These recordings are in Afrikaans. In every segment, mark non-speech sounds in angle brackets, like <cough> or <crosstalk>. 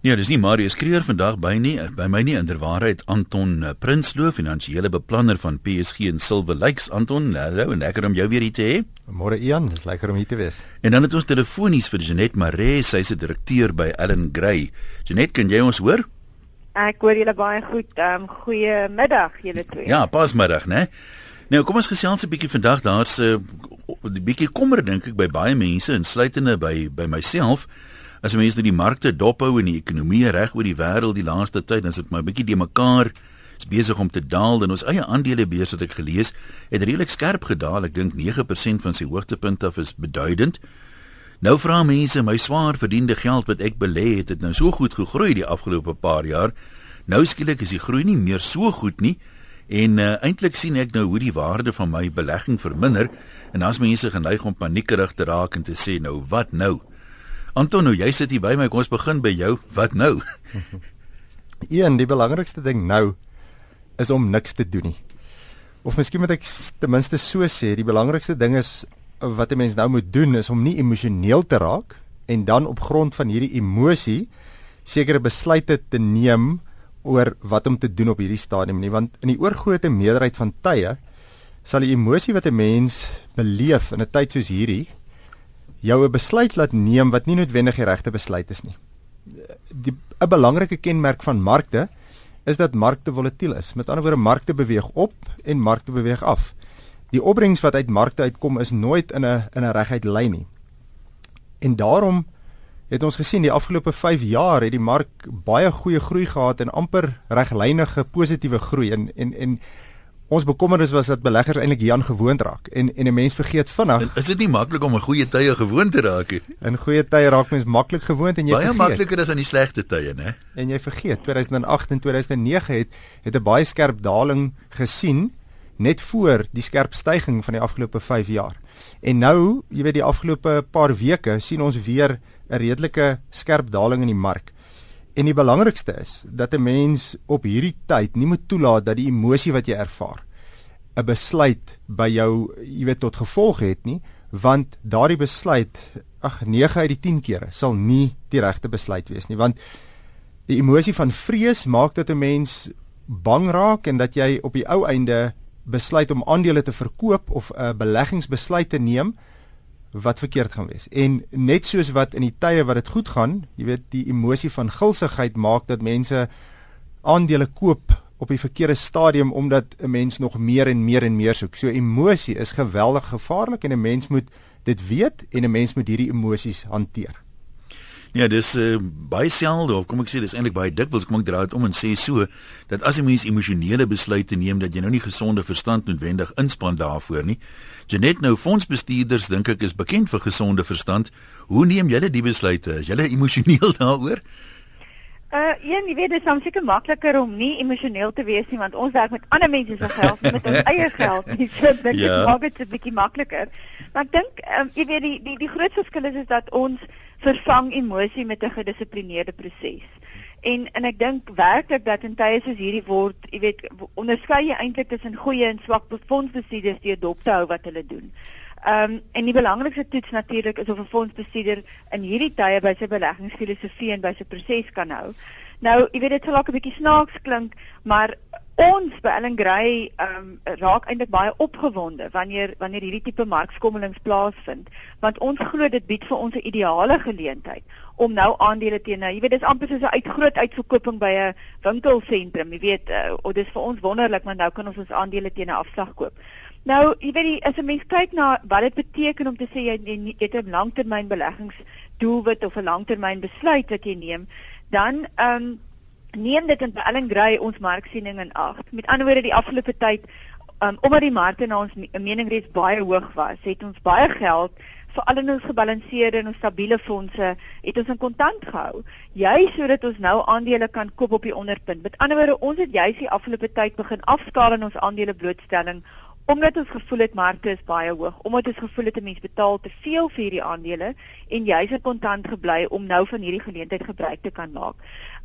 Ja, dis nie Marius Kreer vandag by nie. By my nie inderwaarheid Anton eh, Prinsloo, finansiële beplanner van PSG en Silver Lakes. Anton, hallo en lekker om jou weer hier te hê. Môre Ian, dis lekker om hier te wees. En dan het ons telefonies vir Jenet Maree, sy is 'n direkteur by Allen Gray. Jenet, kan jy ons hoor? Ek hoor julle baie goed. Ehm um, goeiemiddag julle twee. Ja, pasmiddag, né? Nou, kom ons gesels 'n bietjie vandag. Daar's 'n uh, bietjie kommer dink ek by baie mense, insluitende by by myself. As mense nou die markte dophou en die ekonomie reg oor die wêreld die laaste tyd, dan is dit maar 'n bietjie de mekaar is besig om te daal en ons eie aandelebeurs wat ek gelees het redelik skerp gedaal. Ek dink 9% van sy hoogtepunt af is beduidend. Nou vra mense my swaar verdiende geld wat ek belê het, het nou so goed gegroei die afgelope paar jaar. Nou skielik is die groei nie meer so goed nie. En uh, eintlik sien ek nou hoe die waarde van my belegging verminder en as mense geneig om paniekerig te raak en te sê nou wat nou? Anton, nou jy sit hier by my, kom ons begin by jou. Wat nou? <laughs> Een, die belangrikste ding nou is om niks te doen nie. Of miskien moet ek ten minste so sê, die belangrikste ding is wat 'n mens nou moet doen is om nie emosioneel te raak en dan op grond van hierdie emosie sekere besluite te neem oor wat om te doen op hierdie stadium nie, want in die oorgrootste meerderheid van tye sal die emosie wat 'n mens beleef in 'n tyd soos hierdie jou 'n besluit laat neem wat nie noodwendig die regte besluit is nie. Die 'n belangrike kenmerk van markte is dat markte volatiel is. Met ander woorde, markte beweeg op en markte beweeg af. Die opbrengs wat uit markte uitkom is nooit in 'n in 'n reguit lyn nie. En daarom het ons gesien die afgelope 5 jaar het die mark baie goeie groei gehad en amper reglynige positiewe groei en en en Ons bekommernis was dat beleggers eintlik hieraan gewoond raak en en 'n mens vergeet vinnig. Is dit nie maklik om 'n goeie tye gewoond te raak nie? In goeie tye raak mens maklik gewoond en jy baie vergeet. Baie makliker as aan die slegte tye, né? En jy vergeet 2008 en 2009 het het 'n baie skerp daling gesien net voor die skerp stygings van die afgelope 5 jaar. En nou, jy weet die afgelope paar weke sien ons weer 'n redelike skerp daling in die mark. En die belangrikste is dat 'n mens op hierdie tyd nie moet toelaat dat die emosie wat jy ervaar 'n besluit by jou, jy weet, tot gevolg het nie, want daardie besluit, ag 9 uit die 10 kere sal nie die regte besluit wees nie, want die emosie van vrees maak dat 'n mens bang raak en dat jy op die ou einde besluit om aandele te verkoop of 'n beleggingsbesluit te neem wat verkeerd gaan wees. En net soos wat in die tye wat dit goed gaan, jy weet die emosie van gulsigheid maak dat mense aandele koop op die verkeerde stadium omdat 'n mens nog meer en meer en meer soek. So emosie is geweldig gevaarlik en 'n mens moet dit weet en 'n mens moet hierdie emosies hanteer. Ja, dis uh, baie selde of kom ek sê dis eintlik baie dikwels kom ek draai dit om en sê so dat as jy mens emosionele besluite neem dat jy nou nie gesonde verstand noodwendig inspann daarvoor nie. Janet nou fondsbestuurders dink ek is bekend vir gesonde verstand. Hoe neem julle die besluite? Is julle emosioneel <laughs> daaroor? Uh een, jy weet dit is soms seker makliker om nie emosioneel te wees nie want ons werk met ander mense se geld, met ons <laughs> eie geld. Dit so dit ja. maak dit 'n bietjie makliker. Maar ek dink um, jy weet die die die groot verskil is is dat ons vervang emosie met 'n gedissiplineerde proses. En en ek dink werklik dat in tye soos hierdie word, jy weet, onderskei jy eintlik tussen goeie en swak fondsbestuurders die dop te hou wat hulle doen. Ehm um, en die belangrikste toets natuurlik is of 'n fondsbestuurder in hierdie tye by sy beleggingsfilosofie en by sy proses kan hou. Nou, jy weet dit sal dalk 'n bietjie snaaks klink, maar ons by Ellen Gray um, raak eintlik baie opgewonde wanneer wanneer hierdie tipe markskommelings plaasvind want ons glo dit bied vir ons 'n ideale geleentheid om nou aandele teen nou jy weet dis amper soos 'n uitgroot uitverkoping by 'n winkelsentrum jy weet uh, oh, dis vir ons wonderlik want nou kan ons ons aandele teen 'n afslag koop. Nou jy weet die, as 'n mens kyk na wat dit beteken om te sê jy, jy het 'n langtermynbeleggingsdoelwit of 'n langtermyn besluit wat jy neem dan ehm um, neem dit in Ellen Gray ons marksiening in ag. Met ander woorde die afgelope tyd um, omdat die markte na ons mening reeds baie hoog was, het ons baie geld veral in ons gebalanseerde en ons stabiele fondse het ons in kontant gehou. Juist sodat ons nou aandele kan koop op die onderpunt. Met ander woorde, ons het juist die afgelope tyd begin afskaal in ons aandele blootstelling omdat ons gevoel het markte is baie hoog, omdat ons gevoel het 'n mens betaal te veel vir hierdie aandele en juist het kontant gebly om nou van hierdie geleentheid gebruik te kan maak.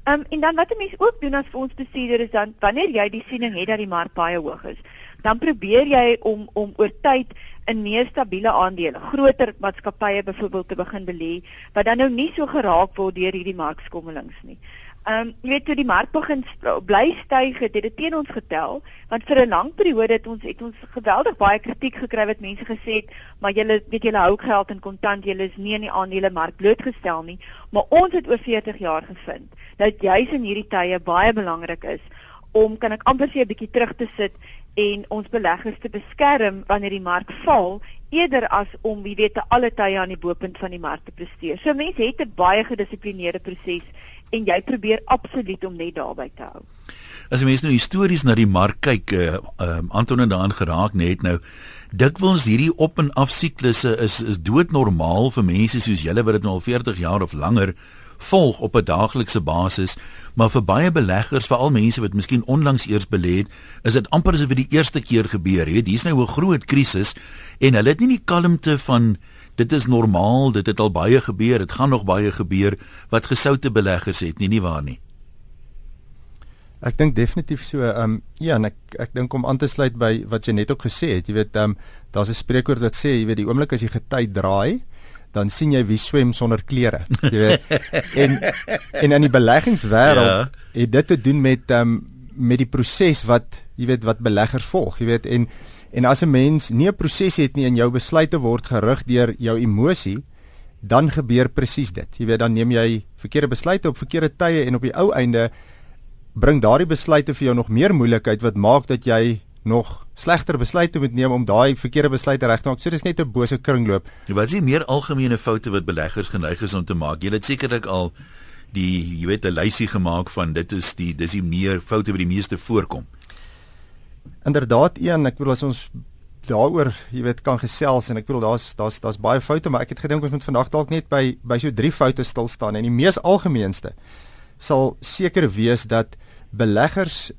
Um, en dan wat 'n mens ook doen as fondsbestuurder is dan wanneer jy die siening het dat die mark baie hoog is, dan probeer jy om om oor tyd in meer stabiele aandele, groter maatskappye byvoorbeeld te begin belê wat dan nou nie so geraak word deur hierdie markskommelings nie. Ehm um, jy weet toe die mark begin bly styg het, het dit teen ons getel want vir 'n lang periode het ons het ons geweldig baie kritiek gekry wat mense gesê het maar julle weet julle hou geld in kontant julle is nie in die aandele mark blootgestel nie. Maar ons het oor 40 jaar gevind dat juis in hierdie tye baie belangrik is om kan ek amper sê 'n bietjie terug te sit en ons beleggers te beskerm wanneer die mark val eerder as om wie weet te alle tye aan die bopunt van die mark te presteer. So mense het 'n baie gedissiplineerde proses en jy probeer absoluut om net daarby te hou. As jy mens nou histories na die mark kyk, uh, uh, Anton het daaraan geraak net nou. Dikwels hierdie op en af siklusse is is doodnormaal vir mense soos julle wat dit nou al 40 jaar of langer volg op 'n daaglikse basis, maar vir baie beleggers, veral mense wat miskien onlangs eers belê het, is dit amper asof dit die eerste keer gebeur het. Hier's nou 'n groot krisis en hulle het nie die kalmte van dit is normaal, dit het al baie gebeur, dit gaan nog baie gebeur wat gesoute beleggers het nie nie waar nie. Ek dink definitief so. Ehm um, ja, ek ek dink om aan te sluit by wat jy net ook gesê het, jy weet ehm um, daar's 'n spreekwoord wat sê, jy weet die oomblik as jy gety draai, dan sien jy wie swem sonder klere, jy weet. <laughs> en en in die beleggingswêreld ja. het dit te doen met um, met die proses wat jy weet wat beleggers volg, jy weet en En as 'n mens nie 'n proses het nie en jou besluite word gerig deur jou emosie, dan gebeur presies dit. Jy weet, dan neem jy verkeerde besluite op verkeerde tye en op die ou einde bring daardie besluite vir jou nog meer moeilikheid wat maak dat jy nog slegter besluite moet neem om daai verkeerde besluite reg te maak. So dis net 'n bose kringloop. Wat is die meer algemene foute wat beleggers geneig is om te maak? Jy het sekerlik al die jy weet 'n lysie gemaak van dit is die dis die meer foute wat die meeste voorkom. Inderdaad een, ek bedoel as ons daaroor, jy weet, kan gesels en ek bedoel daar's daar's daar's baie foute, maar ek het gedink ons moet vandag dalk net by by so drie foute stil staan en die mees algemeenste sal seker wees dat beleggers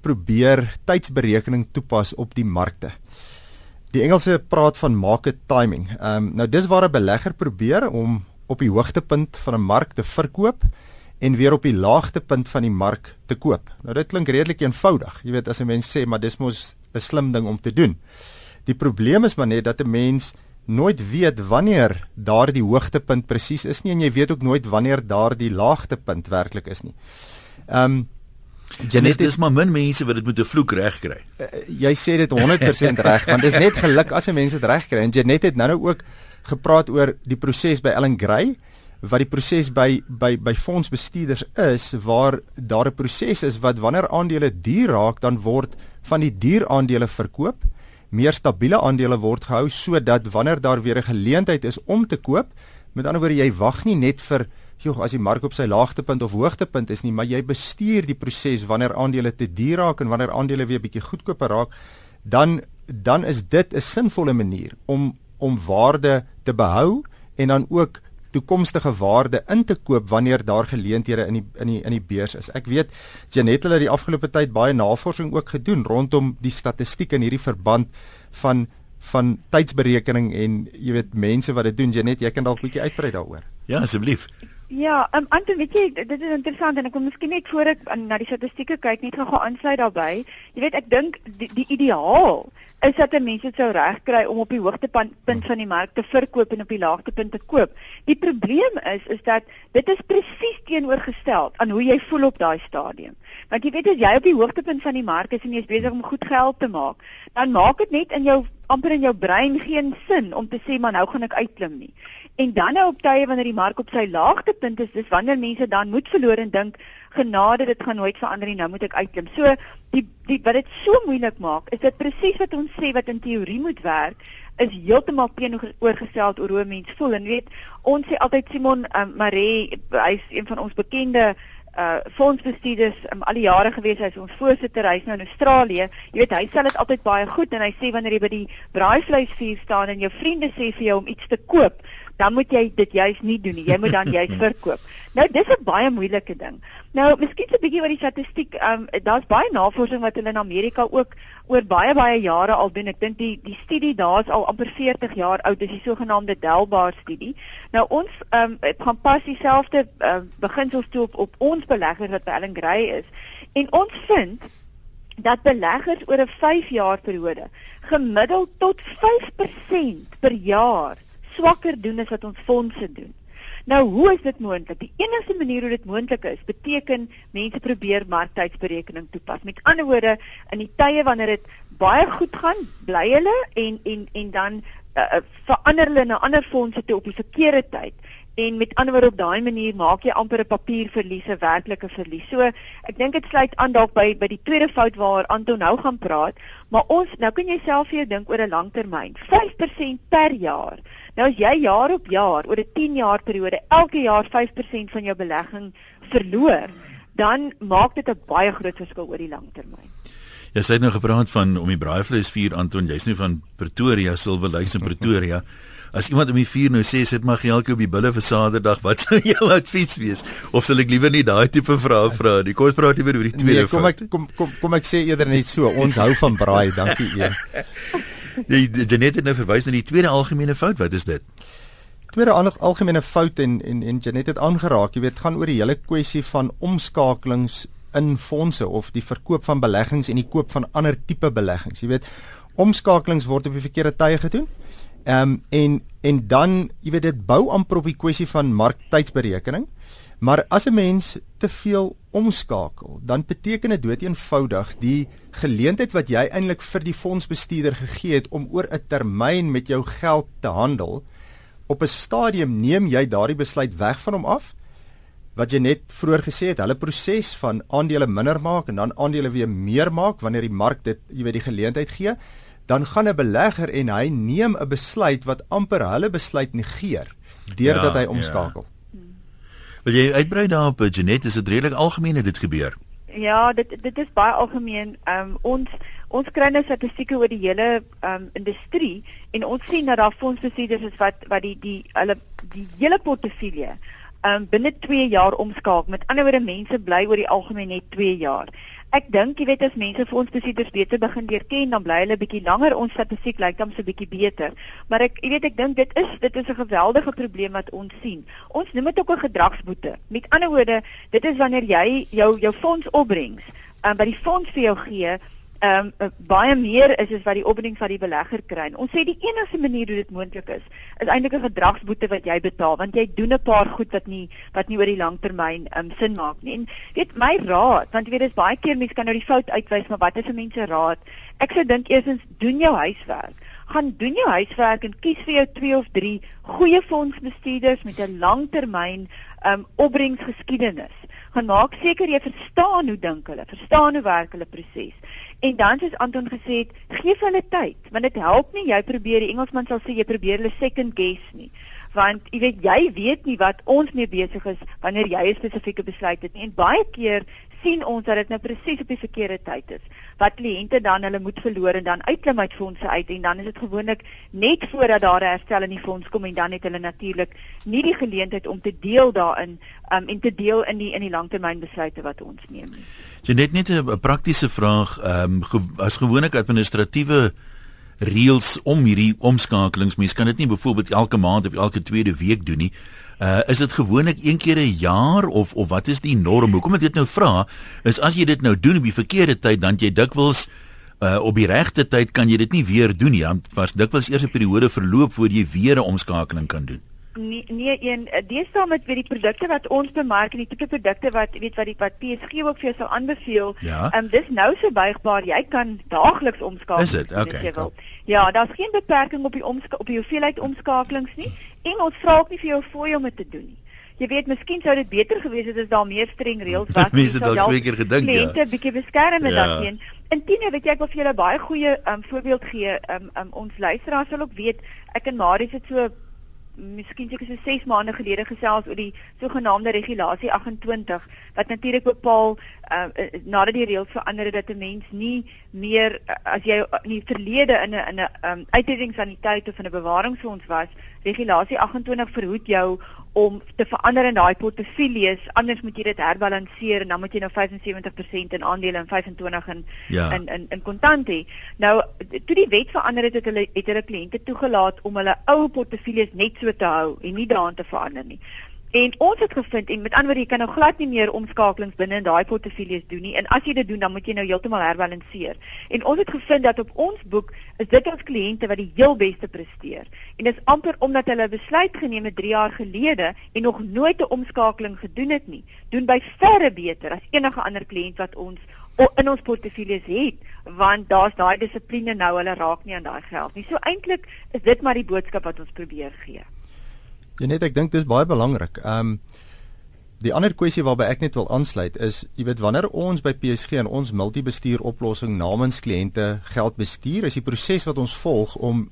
probeer tydsberekening toepas op die markte. Die Engelse praat van market timing. Ehm um, nou dis waar 'n belegger probeer om op die hoogtepunt van 'n mark te verkoop en weer op die laagtepunt van die mark te koop. Nou dit klink redelik eenvoudig. Jy weet as 'n mens sê maar dis mos 'n slim ding om te doen. Die probleem is maar net dat 'n mens nooit weet wanneer daardie hoogtepunt presies is nie en jy weet ook nooit wanneer daardie laagtepunt werklik is nie. Ehm um, Janet dis maar min mense wat dit met 'n vloek reg kry. Uh, jy sê dit 100% reg want dis net geluk as 'n mens dit reg kry. En Janet het nou-nou ook gepraat oor die proses by Ellen Gray wat die proses by by by fondsbestuurders is waar daar 'n proses is wat wanneer aandele duur raak dan word van die duur aandele verkoop meer stabiele aandele word gehou sodat wanneer daar weer 'n geleentheid is om te koop met ander woorde jy wag nie net vir joh as die mark op sy laagtepunt of hoogtepunt is nie maar jy bestuur die proses wanneer aandele te duur raak en wanneer aandele weer bietjie goedkoper raak dan dan is dit 'n sinvolle manier om om waarde te behou en dan ook toekomstige waarde in te koop wanneer daar geleenthede in die in die in die beurs is. Ek weet Janet hulle die afgelope tyd baie navorsing ook gedoen rondom die statistiek in hierdie verband van van tydsberekening en jy weet mense wat dit doen Janet, jy kan dalk 'n bietjie uitbrei daaroor. Ja, asseblief. Ja, um, Anton, weet jy, dit is interessant en ek wil miskien net voor ek na die statistieke kyk net gou aansluit daarbey. Jy weet, ek dink die, die ideaal is dat mense sou reg kry om op die hoogtepunt van die mark te verkoop en op die laagtepunt te koop. Die probleem is is dat dit is presies teenoorgestel aan hoe jy voel op daai stadium. Want jy weet as jy op die hoogtepunt van die mark is en jy is besig om goed geld te maak, dan maak dit net in jou amper in jou brein geen sin om te sê maar nou gaan ek uitklim nie. En dan nou op tye wanneer die mark op sy laagtepunt is, dis wanneer mense dan moed verloor en dink genade dit gaan nooit verander nie, nou moet ek uitklim. So die die wat dit so moeilik maak, is dit presies wat ons sê wat in teorie moet werk is heeltemal teenoorgestel oor hoe mense voel en weet ons sê altyd Simon um, Maree hy's een van ons bekende uh fondsbestuurders um, al die jare gewees hy's ons voorsitter hy's nou in Australië jy weet hy sê dit altyd baie goed en hy sê wanneer jy by die braaivleisvuur staan en jou vriende sê vir jou om iets te koop dan moet jy dit juis nie doen nie. Jy moet dan <laughs> juis verkoop. Nou dis 'n baie moeilike ding. Nou, miskien 'n bietjie oor die statistiek. Ehm um, daar's baie navorsing wat hulle in Amerika ook oor baie baie jare al doen. Ek dink die die studie daar's al amper 40 jaar oud. Dis die sogenaamde Delbar studie. Nou ons ehm um, gaan pas dieselfde uh, beginsels toe op op ons beleggers wat by Allen Gray is. En ons vind dat beleggers oor 'n 5 jaar periode gemiddeld tot 5% per jaar swakker doen as wat ons fondse doen. Nou, hoe is dit moontlik? Die enigste manier hoe dit moontlik is, beteken mense probeer marktydsberekening toepas. Met ander woorde, in die tye wanneer dit baie goed gaan, bly hulle en en en dan uh, verander hulle na ander fondse toe op die verkeerde tyd en met ander woorde op daai manier maak jy amper 'n papierverlies 'n werklike verlies. So ek dink dit sluit aan dalk by by die tweede fout waar Anton nou gaan praat, maar ons nou kan jy self vir jou dink oor 'n langtermyn, 5% per jaar. Nou as jy jaar op jaar oor 'n 10 jaar periode elke jaar 5% van jou belegging verloor, dan maak dit 'n baie groot verskil oor die langtermyn. Jy sê nou gepraat van om die braaivleis vier Anton, jy's nie van Pretoria, Silver Lakes in Pretoria. As iemand om die vuur nou sê sit maar geeltjie op die bulle vir Saterdag, wat sou <laughs> jou advies wees? Of sal ek liewer nie daai tipe vrae vra nie? Kom ons praat liewer oor die tweede nee, kom ek kom kom kom ek sê eerder net so, ons hou van braai, dankie een. <laughs> Die Janet het nou verwys na die tweede algemene fout, wat is dit? Tweede algemene fout en en en Janet het aangeraak, jy weet, gaan oor die hele kwessie van omskakelings in fondse of die verkoop van beleggings en die koop van ander tipe beleggings. Jy weet, omskakelings word op die verkeerde tye gedoen. Ehm um, en en dan, jy weet, dit bou amper op die kwessie van marktydsberekening. Maar as 'n mens te veel omskakel, dan beteken dit dood eenvoudig die geleentheid wat jy eintlik vir die fondsbestuurder gegee het om oor 'n termyn met jou geld te handel, op 'n stadium neem jy daardie besluit weg van hom af wat jy net vroeër gesê het, hulle proses van aandele minder maak en dan aandele weer meer maak wanneer die mark dit, jy weet, die geleentheid gee, dan gaan 'n belegger en hy neem 'n besluit wat amper hulle besluit negeer deurdat ja, hy omskakel. Ja. Wil jy uitbrei daarop, Janet, is dit redelik algemeen dit gebeur? Ja, dit dit is baie algemeen. Ehm um, ons ons kry nou statistieke oor die hele ehm um, industrie en ons sien dat daar fondsbestuurders is wat wat die die hulle die hele portefeulje um, binne 2 jaar omskakel. Met ander woorde mense bly oor die algemeen net 2 jaar. Ek dink jy weet as mense vir ons besitters beter begin leer ken, dan bly hulle bietjie langer. Ons statistiek lyk dan so bietjie beter. Maar ek jy weet ek dink dit is dit is 'n geweldige probleem wat ons sien. Ons noem dit ook 'n gedragsboete. Met ander woorde, dit is wanneer jy jou jou fonds opbrengs, um, by die fonds vir jou gee ehm um, baie meer is as wat die opbrengs wat die belegger kry. Ons sê die enigste manier hoe dit moontlik is, is eintlik 'n gedragsboete wat jy betaal want jy doen 'n paar goed wat nie wat nie oor die langtermyn ehm um, sin maak nie. En weet my raad, want jy weet dis baie keer mense kan nou die fout uitwys, maar wat is 'n mens se raad? Ek sou dink eersins doen jou huiswerk. Gaan doen jou huiswerk en kies vir jou 2 of 3 goeie fondsbestuurders met 'n langtermyn um, opbrengsgeskiedenis. Gaan maak seker jy verstaan hoe dink hulle, verstaan hoe werk hulle proses. En dan soos Anton gesê het, gee vir hulle tyd, want dit help nie jy probeer die Engelsman sal sê jy probeer hulle second guess nie. Want jy weet jy weet nie wat ons mee besig is wanneer jy 'n spesifieke besluit het nie. En baie keer sien ons dat dit nou presies op die verkeerde tyd is. Wat kliënte dan hulle moet verloor en dan uitklim uit fondse uit en dan is dit gewoonlik net voordat daar 'n herstel in die fonds kom en dan het hulle natuurlik nie die geleentheid om te deel daarin um, en te deel in die in die langtermynbesluite wat ons neem. Jy net net 'n praktiese vraag, ehm um, ge as gewoonlik administratiewe reëls om hierdie omskakelings, mens kan dit nie byvoorbeeld elke maand of elke tweede week doen nie. Uh is dit gewoonlik een keer 'n jaar of of wat is die norm? Hoekom ek dit nou vra is as jy dit nou doen op die verkeerde tyd dan jy dikwels uh op die regte tyd kan jy dit nie weer doen nie. Dan was dikwels eers 'n periode verloop voor jy weer 'n omskakeling kan doen nee nee een eh, deesdae met weet die produkte wat ons bemark en die tipe produkte wat weet wat die wat PSG ook vir jou sal aanbeveel. Ehm ja. um, dis nou so buigbaar. Jy kan daagliks omskakel. Is dit? Okay. Ja, daar's geen beperking op die omska op die hoeveelheid omskakelings nie en ons vra ook nie vir jou fooi om dit te doen nie. Jy weet, miskien sou dit beter gewees het as daar meer streng reëls was. <laughs> Mense het dalk twee keer gedink ja. Kliënte bietjie beskerm en ja. daarheen. Intine weet jy ek wil vir julle baie goeie um, voorbeeld gee. Um, um, ons luisteraars sal ook weet ek en Marius het so miskien seker so 6 maande gelede gesels oor die sogenaamde regulasie 28 wat natuurlik bepaal uh, nadat die reëls verander het dat 'n mens nie meer uh, as jy in die verlede in 'n in 'n um, uitredingsaniteit of in 'n bewaringsfonds was, regulasie 28 verhoed jou om te verander in daai portefeuilles, anders moet jy dit herbalanseer en dan moet jy nou 75% in aandele en 25 in ja. in in in kontant hê. Nou toe die wet verander het, het hulle het hulle kliënte toegelaat om hulle ou portefeuilles net so te hou en nie daaraan te verander nie. En ons het gevind en met ander woorde jy kan nou glad nie meer omskakelings binne in daai portefeuilles doen nie. En as jy dit doen, dan moet jy nou heeltemal herbalanseer. En ons het gevind dat op ons boek is dit ons kliënte wat die heel beste presteer. En dit is amper omdat hulle 'n besluit geneem het 3 jaar gelede en nog nooit 'n omskakeling gedoen het nie. Doen by verre beter as enige ander kliënt wat ons in ons portefeuilles het want daar's daai dissipline nou hulle raak nie aan daai geld nie. So eintlik is dit maar die boodskap wat ons probeer gee. Ja net ek dink dis baie belangrik. Ehm um, die ander kwessie waarby ek net wil aansluit is jy weet wanneer ons by PSG en ons multibestuur oplossing namens kliënte geld bestuur, is die proses wat ons volg om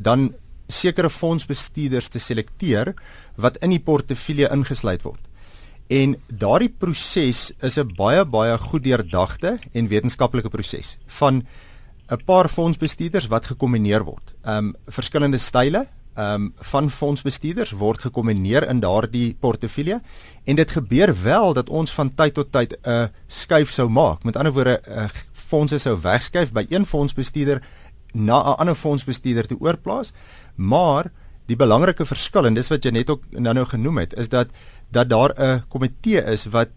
dan sekere fondsbestuurders te selekteer wat in die portefeulje ingesluit word. En daardie proses is 'n baie baie goed deurdagte en wetenskaplike proses van 'n paar fondsbestuurders wat gekombineer word. Ehm um, verskillende style um, van fondsbestuurders word gekombineer in daardie portefeulje en dit gebeur wel dat ons van tyd tot tyd 'n uh, skuif sou maak. Met ander woorde, uh, fondse sou wegskuif by een fondsbestuurder na 'n ander fondsbestuurder toe oorplaas. Maar die belangrike verskil en dis wat jy net ook nou-nou genoem het, is dat dat daar 'n komitee is wat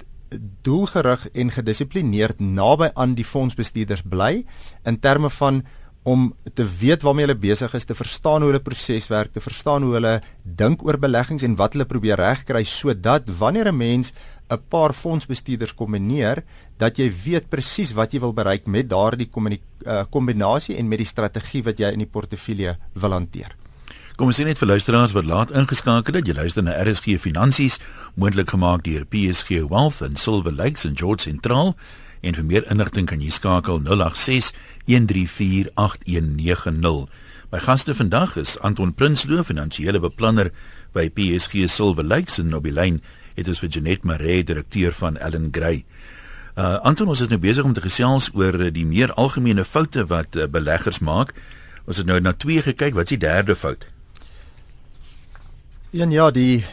doelgerig en gedissiplineerd naby aan die fondsbestuurders bly in terme van om te weet waarmee hulle besig is, te verstaan hoe hulle proses werk, te verstaan hoe hulle dink oor beleggings en wat hulle probeer regkry sodat wanneer 'n mens 'n paar fondsbestuurders kombineer, dat jy weet presies wat jy wil bereik met daardie uh, kombinasie en met die strategie wat jy in die portefeulje wil hanteer. Kom ons sien net vir luisteraars wat laat ingeskakel het. Jy luister na RSG Finansies, moontlik gemaak deur PSG Wealth en Silver Lakes en George Central. En vir meer inligting kan jy skakel 086 1348190. My gaste vandag is Anton Prinsloo, finansiële beplanner by PSG Silver Lakes in Nobilane. Dit is vir Janet Maree, direkteur van Allen Gray. Uh Anton, ons is nou besig om te gesels oor uh, die meer algemene foute wat uh, beleggers maak. Ons het nou na twee gekyk, wat is die derde fout? Ja, ja, die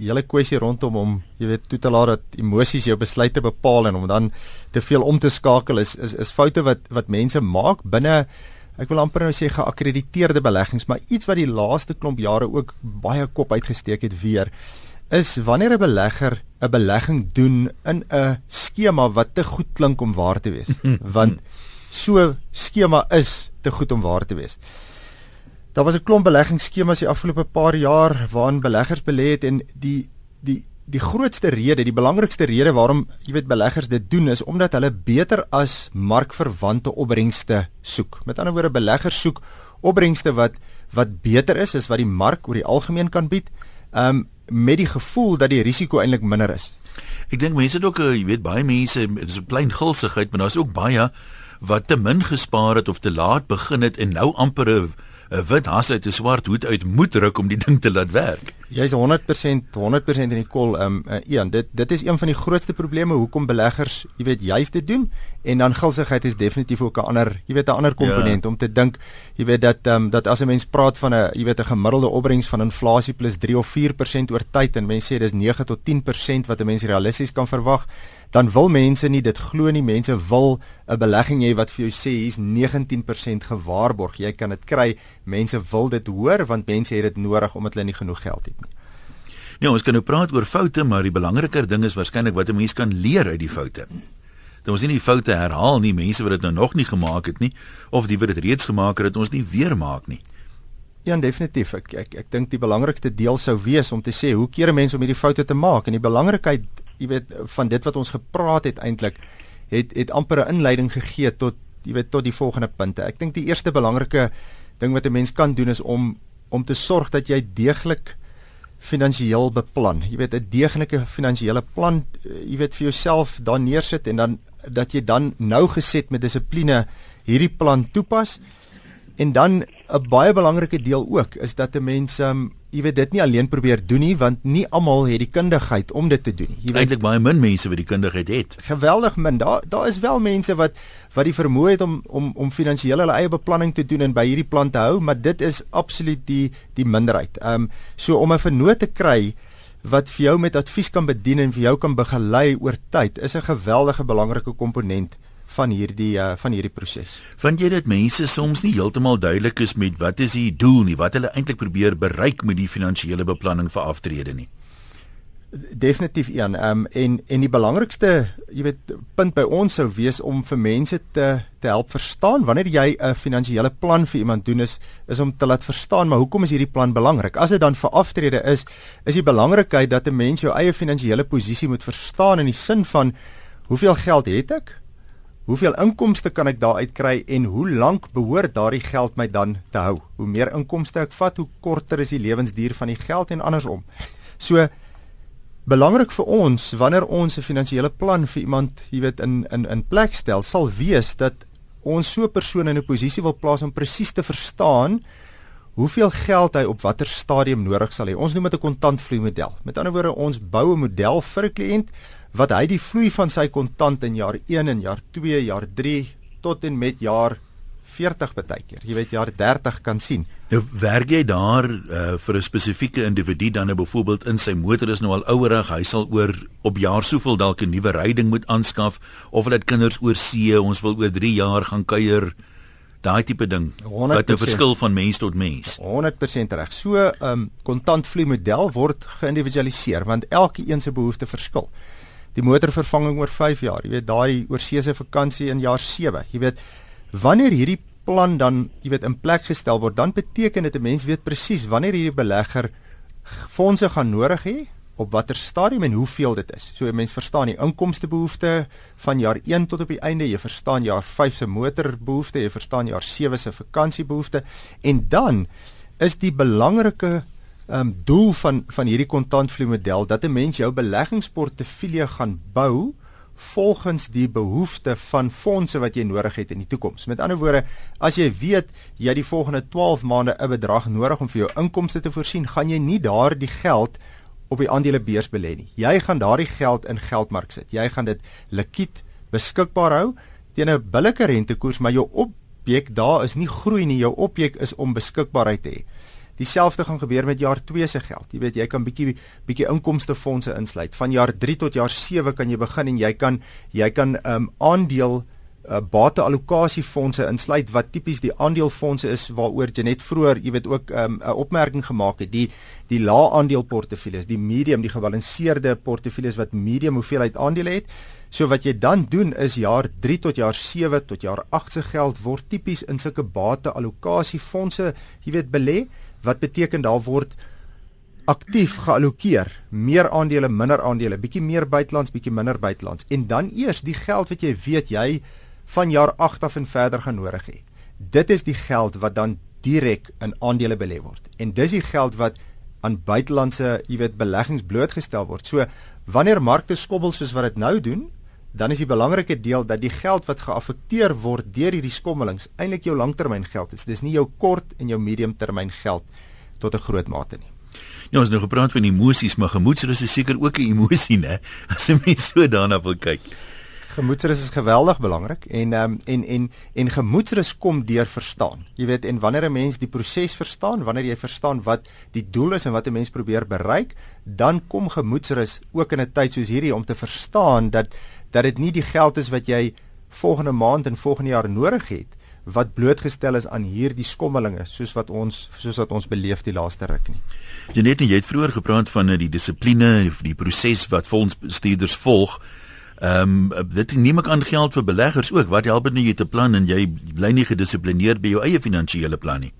hele kwessie rondom om jy weet toe te laat dat emosies jou besluite bepaal en om dan te veel om te skakel is is is foute wat wat mense maak binne ek wil amper nou sê geakkrediteerde beleggings maar iets wat die laaste klomp jare ook baie kop uitgesteek het weer is wanneer 'n belegger 'n belegging doen in 'n skema wat te goed klink om waar te wees. <laughs> Want so skema is te goed om waar te wees Daar was 'n klomp beleggingsskemas die afgelope paar jaar waarin beleggers belê het en die die die grootste rede, die belangrikste rede waarom jy weet beleggers dit doen is omdat hulle beter as markverwante opbrengste soek. Met ander woorde beleggers soek opbrengste wat wat beter is as wat die mark oor die algemeen kan bied, um met die gevoel dat die risiko eintlik minder is. Ek dink mense het ook eh, jy weet baie mense dis 'n klein gulsigheid, maar daar's ook baie wat te min gespaar het of te laat begin het en nou amper 'n 'n wit has uit 'n swart hoed uit moet ruk om die ding te laat werk. Jy's 100% 100% in die kol um uh, Ian, dit dit is een van die grootste probleme hoekom beleggers, jy weet, juist dit doen en dan gulsigheid is definitief ook 'n ander, jy weet, 'n ander komponent ja. om te dink, jy weet dat um dat as 'n mens praat van 'n jy weet 'n gemiddelde opbrengs van inflasie plus 3 of 4% oor tyd en mense sê dis 9 tot 10% wat 'n mens realisties kan verwag dan wil mense nie dit glo nie. Mense wil 'n belegging hê wat vir jou sê hier's 19% gewaarborg. Jy kan dit kry. Mense wil dit hoor want mense het dit nodig omdat hulle nie genoeg geld het Ja, ons kan nou praat oor foute, maar die belangriker ding is waarskynlik wat 'n mens kan leer uit die foute. Dan ons nie die foute herhaal nie, mense wat dit nou nog nie gemaak het nie of die wat dit reeds gemaak het, dat ons nie weer maak nie. Ja, definitief. Ek ek ek dink die belangrikste deel sou wees om te sê hoe keer 'n mens om hierdie foute te maak en die belangrikheid jy weet van dit wat ons gepraat het eintlik het het amper 'n inleiding gegee tot jy weet tot die volgende punte. Ek dink die eerste belangrike ding wat 'n mens kan doen is om om te sorg dat jy deeglik finansiëel beplan. Jy weet 'n deeglike finansiële plan, jy weet vir jouself daar neersit en dan dat jy dan nou geset met dissipline hierdie plan toepas. En dan 'n baie belangrike deel ook is dat 'n mens um, jy weet dit nie alleen probeer doen nie want nie almal het die kundigheid om dit te doen nie. Eintlik baie min mense wat die kundigheid het. Geweldig min. Daar daar is wel mense wat wat die vermoë het om om om finansiële hulle eie beplanning te doen en by hierdie plan te hou, maar dit is absoluut die die minderheid. Ehm um, so om 'n vernoot te kry wat vir jou met advies kan bedien en vir jou kan begelei oor tyd is 'n geweldige belangrike komponent van hierdie uh, van hierdie proses. Vind jy dit mense soms nie heeltemal duidelik is met wat is die doel nie, wat hulle eintlik probeer bereik met die finansiële beplanning vir aftrede nie? Definitief een. Ehm um, en en die belangrikste, jy weet, punt by ons sou wees om vir mense te te help verstaan wanneer jy 'n finansiële plan vir iemand doen is is om te laat verstaan maar hoekom is hierdie plan belangrik? As dit dan vir aftrede is, is die belangrikheid dat 'n mens jou eie finansiële posisie moet verstaan in die sin van hoeveel geld het ek? Hoeveel inkomste kan ek daaruit kry en hoe lank behoort daardie geld my dan te hou? Hoe meer inkomste ek vat, hoe korter is die lewensduur van die geld en andersom. So belangrik vir ons wanneer ons 'n finansiële plan vir iemand, jy weet, in in in plek stel, sal wees dat ons so 'n persoon in 'n posisie wil plaas om presies te verstaan hoeveel geld hy op watter stadium nodig sal hê. Ons noem dit 'n kontantvloei model. Met ander woorde, ons bou 'n model vir 'n kliënt wat hy die vloei van sy kontant in jaar 1 en jaar 2, jaar 3 tot en met jaar 40 baie keer. Jy weet jaar 30 kan sien. Nou werk jy daar uh, vir 'n spesifieke individu dan nou byvoorbeeld in sy motor is nou al ouerig, hy sal oor op jaar soveel dalk 'n nuwe ryding moet aanskaf of hulle het kinders oor see, ons wil oor 3 jaar gaan kuier. Daai tipe ding. 100%. Wat 'n verskil van mens tot mens. 100% reg. So 'n um, kontantvloei model word geïndividualiseer want elke een se behoeftes verskil. Die motorvervanging oor 5 jaar, jy weet daai oorseese vakansie in jaar 7. Jy weet wanneer hierdie plan dan jy weet in plek gestel word, dan beteken dit 'n mens weet presies wanneer hierdie belegger fondse gaan nodig hê op watter stadium en hoeveel dit is. So 'n mens verstaan die inkomstebehoefte van jaar 1 tot op die einde, jy verstaan jaar 5 se motorbehoefte, jy verstaan jaar 7 se vakansiebehoefte en dan is die belangrike um, doel van van hierdie kontantvloei model dat 'n mens jou beleggingsportefeulje gaan bou volgens die behoefte van fondse wat jy nodig het in die toekoms. Met ander woorde, as jy weet jy het die volgende 12 maande 'n bedrag nodig om vir jou inkomste te voorsien, gaan jy nie daardie geld op die aandelebeurs belê nie. Jy gaan daardie geld in geldmark sit. Jy gaan dit likwid beskikbaar hou teen 'n billike rentekoers, maar jou objek daar is nie groei nie. Jou objek is om beskikbaarheid te hê. Dieselfde gaan gebeur met jaar 2 se geld. Jy weet, jy kan bietjie bietjie inkomstefondse insluit. Van jaar 3 tot jaar 7 kan jy begin en jy kan jy kan 'n um, aandeel uh, bateallokasiefondse insluit wat tipies die aandeelfondse is waaroor jy net vroeër, jy weet ook 'n um, opmerking gemaak het. Die die lae aandeelportefeuilles, die medium, die gebalanseerde portefeuilles wat medium hoeveelheid aandele het. So wat jy dan doen is jaar 3 tot jaar 7 tot jaar 8 se geld word tipies in sulke bateallokasiefondse, jy weet, belê wat beteken daar word aktief geallokeer, meer aandele, minder aandele, bietjie meer buitelands, bietjie minder buitelands en dan eers die geld wat jy weet jy van jaar 8 af en verder gaan nodig hê. Dit is die geld wat dan direk in aandele belê word. En dis die geld wat aan buitelandse, jy weet, beleggings blootgestel word. So wanneer markte skobbel soos wat dit nou doen, dan is die belangrike deel dat die geld wat geaffekteer word deur hierdie skommelings eintlik jou langtermyngeld is. Dis nie jou kort en jou mediumtermyn geld tot 'n groot mate nie. Ja, ons het nou gepraat van emosies, maar gemoedsrus is seker ook 'n emosie, né? <laughs> As jy mens so daarna wil kyk. Gemoedsrus is geweldig belangrik en um, en en en gemoedsrus kom deur verstaan. Jy weet, en wanneer 'n mens die proses verstaan, wanneer jy verstaan wat die doel is en wat 'n mens probeer bereik, dan kom gemoedsrus ook in 'n tyd soos hierdie om te verstaan dat dat dit nie die geld is wat jy volgende maand en volgende jaar nodig het wat blootgestel is aan hierdie skommelinge soos wat ons soos wat ons beleef die laaste ruk nie. Janet, jy het vroeër gepraat van die dissipline, die proses wat vir ons bestuurders volg. Ehm um, dit neem ek aan geld vir beleggers ook. Wat help dit nou jy te plan en jy bly nie gedissiplineerd by jou eie finansiële plan nie?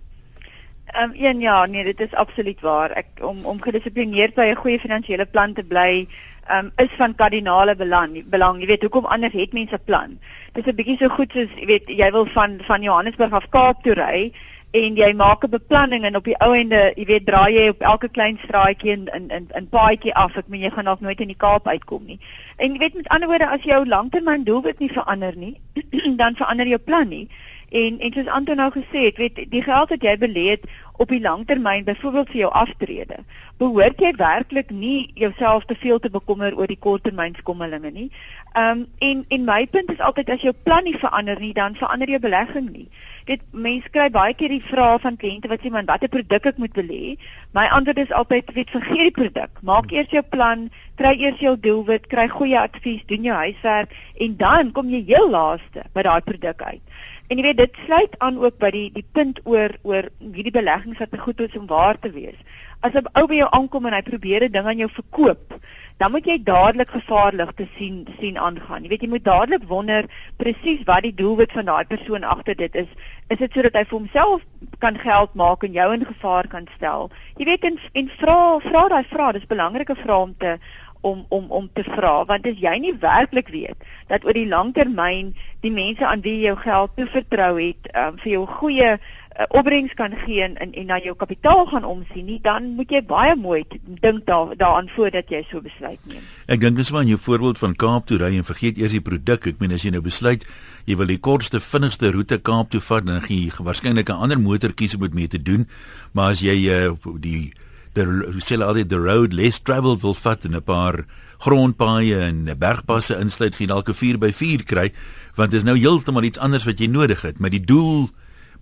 Ehm um, ja, nee, dit is absoluut waar. Ek om om gedissiplineerd by 'n goeie finansiële plan te bly, um, is van kardinale belang. Belang, jy weet, hoekom anders het mense 'n plan? Dis 'n bietjie so goed soos jy weet, jy wil van van Johannesburg af Kaap toe ry en jy maak 'n beplanning en op die ou ende, jy weet, draai jy op elke klein straatjie in in in, in paadjie af. Ek meen jy gaan dalk nooit in die Kaap uitkom nie. En jy weet met ander woorde, as jou langtermyn doelwit nie verander nie, <clears throat> dan verander jou plan nie. En en soos Anton nou gesê het, weet die geld wat jy belê het op die langtermyn, byvoorbeeld vir jou aftrede, behoort jy werklik nie jouself te veel te bekommer oor die korttermynskommelinge nie. Ehm um, en en my punt is altyd as jou plan nie verander nie, dan verander jou belegging nie. Dit mense kry baie keer die vrae van kliënte wat sê man, watter produk ek moet belê? My antwoord is altyd, weet vergeet die produk. Maak eers jou plan, kry eers jou doelwit, kry goeie advies, doen jou huiswerk en dan kom jy heel laaste by daai produk uit En jy weet dit sluit aan ook by die die punt oor oor hierdie beleggings wat te goed is om waar te wees. As 'n ou by jou aankom en hy probeer 'n ding aan jou verkoop, dan moet jy dadelik gevaarligte sien sien aangaan. Jy weet jy moet dadelik wonder presies wat die doelwit van daai persoon agter dit is. Is dit sodat hy vir homself kan geld maak en jou in gevaar kan stel? Jy weet en en vra vra daai vrae, dis belangrike vrae om te om om om te vra want as jy nie werklik weet dat oor die langtermyn die mense aan wie jy jou geld toevertrou het um, vir jou goeie uh, opbrengs kan gee en en na jou kapitaal gaan omsien nie dan moet jy baie mooi dink daar daaraan voordat jy so besluit neem. Ek dink dis maar 'n voorbeeld van Kaap toe ry en vergeet eers die produk. Ek meen as jy nou besluit jy wil die kortste vinnigste roete Kaap toe vat dan gaan jy waarskynlik 'n ander motor kies om dit mee te doen. Maar as jy uh, die die sê al die the road less traveled wil vat en 'n paar grondpaaie en bergpasse insluit gee dalk 'n 4x4 kry want dit is nou heeltemal iets anders wat jy nodig het. Maar die doel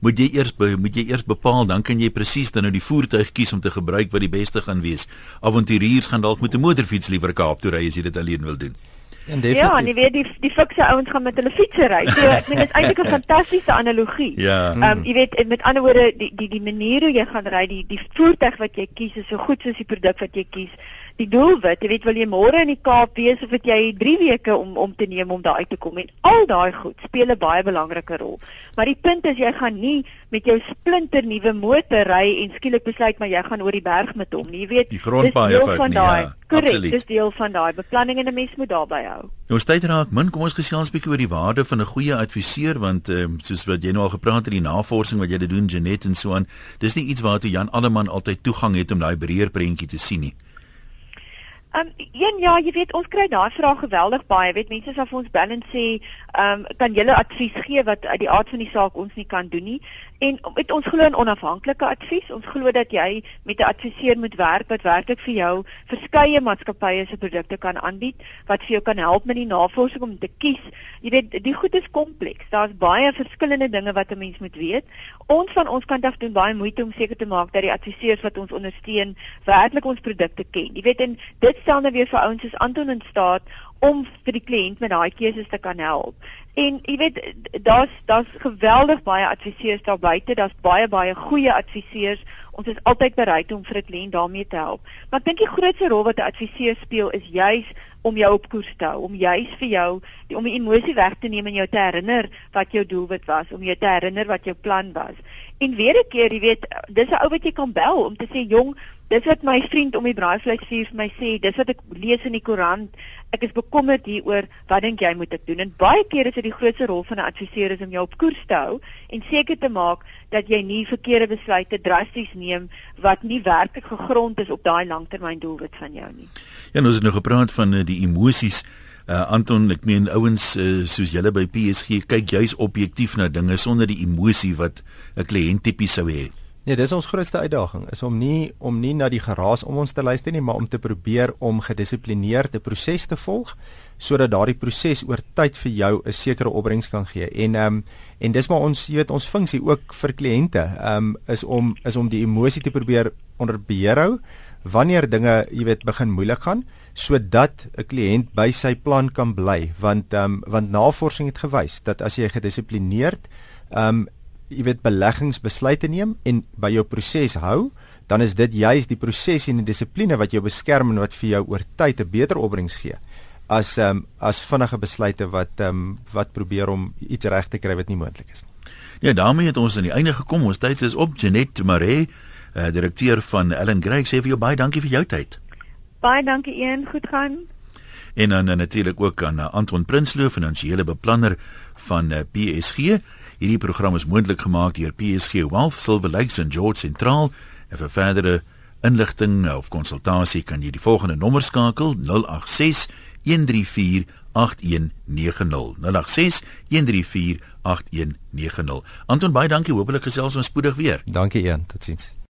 moet jy eers moet jy eers bepaal dan kan jy presies dan nou die voertuig kies om te gebruik wat die beste gaan wees. Avonturiers gaan dalk met 'n motorfiets liewer Kaap toe ry as jy dit alleen wil doen. En ja, en jy weet die die fikse ouens gaan met hulle fietsse ry. So <laughs> ek meen dit is eintlik 'n fantastiese analogie. Ja. Ehm um, jy weet met ander woorde die die die manier hoe jy gaan ry, die die voertuig wat jy kies is so goed soos die produk wat jy kies die doelwit, jy weet wil jy môre in die Kaap wees of het jy 3 weke om om te neem om daar uit te kom en al daai goed speel 'n baie belangrike rol. Maar die punt is jy gaan nie met jou splinter nuwe motor ry en skielik besluit maar jy gaan oor die berg met hom nie. Jy weet, dis deel van daai. Ja, Korrek, dis deel van daai beplanning en 'n mens moet daarby hou. Nou tyd raak min, kom ons gesels 'n bietjie oor die waarde van 'n goeie adviseur want ehm um, soos wat jy nou al gepraat het, die navorsing wat jy doen Janet en so aan, dis nie iets waartoe Jan Alleman altyd toegang het om daai breër prentjie te sien nie. Ehm um, een ja, jy weet ons kry daai vraag geweldig baie. Weet mense sal vir ons bel en sê, ehm um, kan julle advies gee wat uit die aard van die saak ons nie kan doen nie. En met ons glo in onafhanklike advies. Ons glo dat jy met 'n adviseur moet werk wat werklik vir jou verskeie maatskappye se produkte kan aanbied wat vir jou kan help met die navorsing om te kies. Jy weet, die goed is kompleks. Daar's baie verskillende dinge wat 'n mens moet weet. Ons van ons kant af doen baie moeite om seker te maak dat die adviseurs wat ons ondersteun werklik ons produkte ken. Jy weet, en dit stel nou weer vir ouens soos Anton in staat om vir die kliënt met daai keuses te kan help. En jy weet daar's daar's geweldig baie adviseurs daar buite, daar's baie baie goeie adviseurs. Ons is altyd bereid om vir 'n kliënt daarmee te help. Maar ek dink die grootste rol wat 'n adviseur speel is juis om jou op koers te hou, om juis vir jou die, om die emosie weg te neem en jou te herinner wat jou doelwit was, om jou te herinner wat jou plan was. En weer 'n keer, jy weet, dis 'n ou wat jy kan bel om te sê, "Jong, dis wat my vriend om die braaivleisvuur vir my sê, dis wat ek lees in die koerant." ek is bekommerd hieroor wat dink jy moet ek doen en baie kere is dit die grootste rol van 'n adviseur is om jou op koers te hou en seker te maak dat jy nie verkeerde besluite drasties neem wat nie werklik gegrond is op daai langtermyndoelwit van jou nie. Ja, nou is dit nog gepraat van uh, die emosies Uh, Anton, ek meen ouens uh, soos julle by PSG kyk juis objektief na dinge sonder die emosie wat 'n kliënt tipies sou hê. Nee, dis ons grootste uitdaging is om nie om nie na die geraas om ons te luister nie, maar om te probeer om gedissiplineerde proses te volg sodat daardie proses oor tyd vir jou 'n sekere opbrengs kan gee. En ehm um, en dis maar ons, jy weet, ons funksie ook vir kliënte, ehm um, is om is om die emosie te probeer onder beheer hou wanneer dinge, jy weet, begin moeilik gaan sodat 'n kliënt by sy plan kan bly want ehm um, want navorsing het gewys dat as jy gedissiplineerd ehm um, jy weet beleggingsbesluite neem en by jou proses hou, dan is dit juis die proses en die dissipline wat jou beskerm en wat vir jou oor tyd 'n beter opbrengs gee as ehm um, as vinnige besluite wat ehm um, wat probeer om iets reg te kry wat nie moontlik is nie. Ja, daarmee het ons aan die einde gekom. Ons tyd is op. Janet Maree, uh, direkteur van Ellen Gray, sê vir jou baie dankie vir jou tyd. Baie dankie een, goed gaan. En dan natuurlik ook aan uh, Anton Prinsloo, finansiële beplanner van uh, PSG. Hierdie program is moontlik gemaak deur PSG Wealth Silver Lakes en George Sentraal. En vir verdere inligting of konsultasie kan jy die volgende nommer skakel 086 134 8190 086 134 8190 Anton baie dankie. Hopelik gesels ons spoedig weer. Dankie een totsiens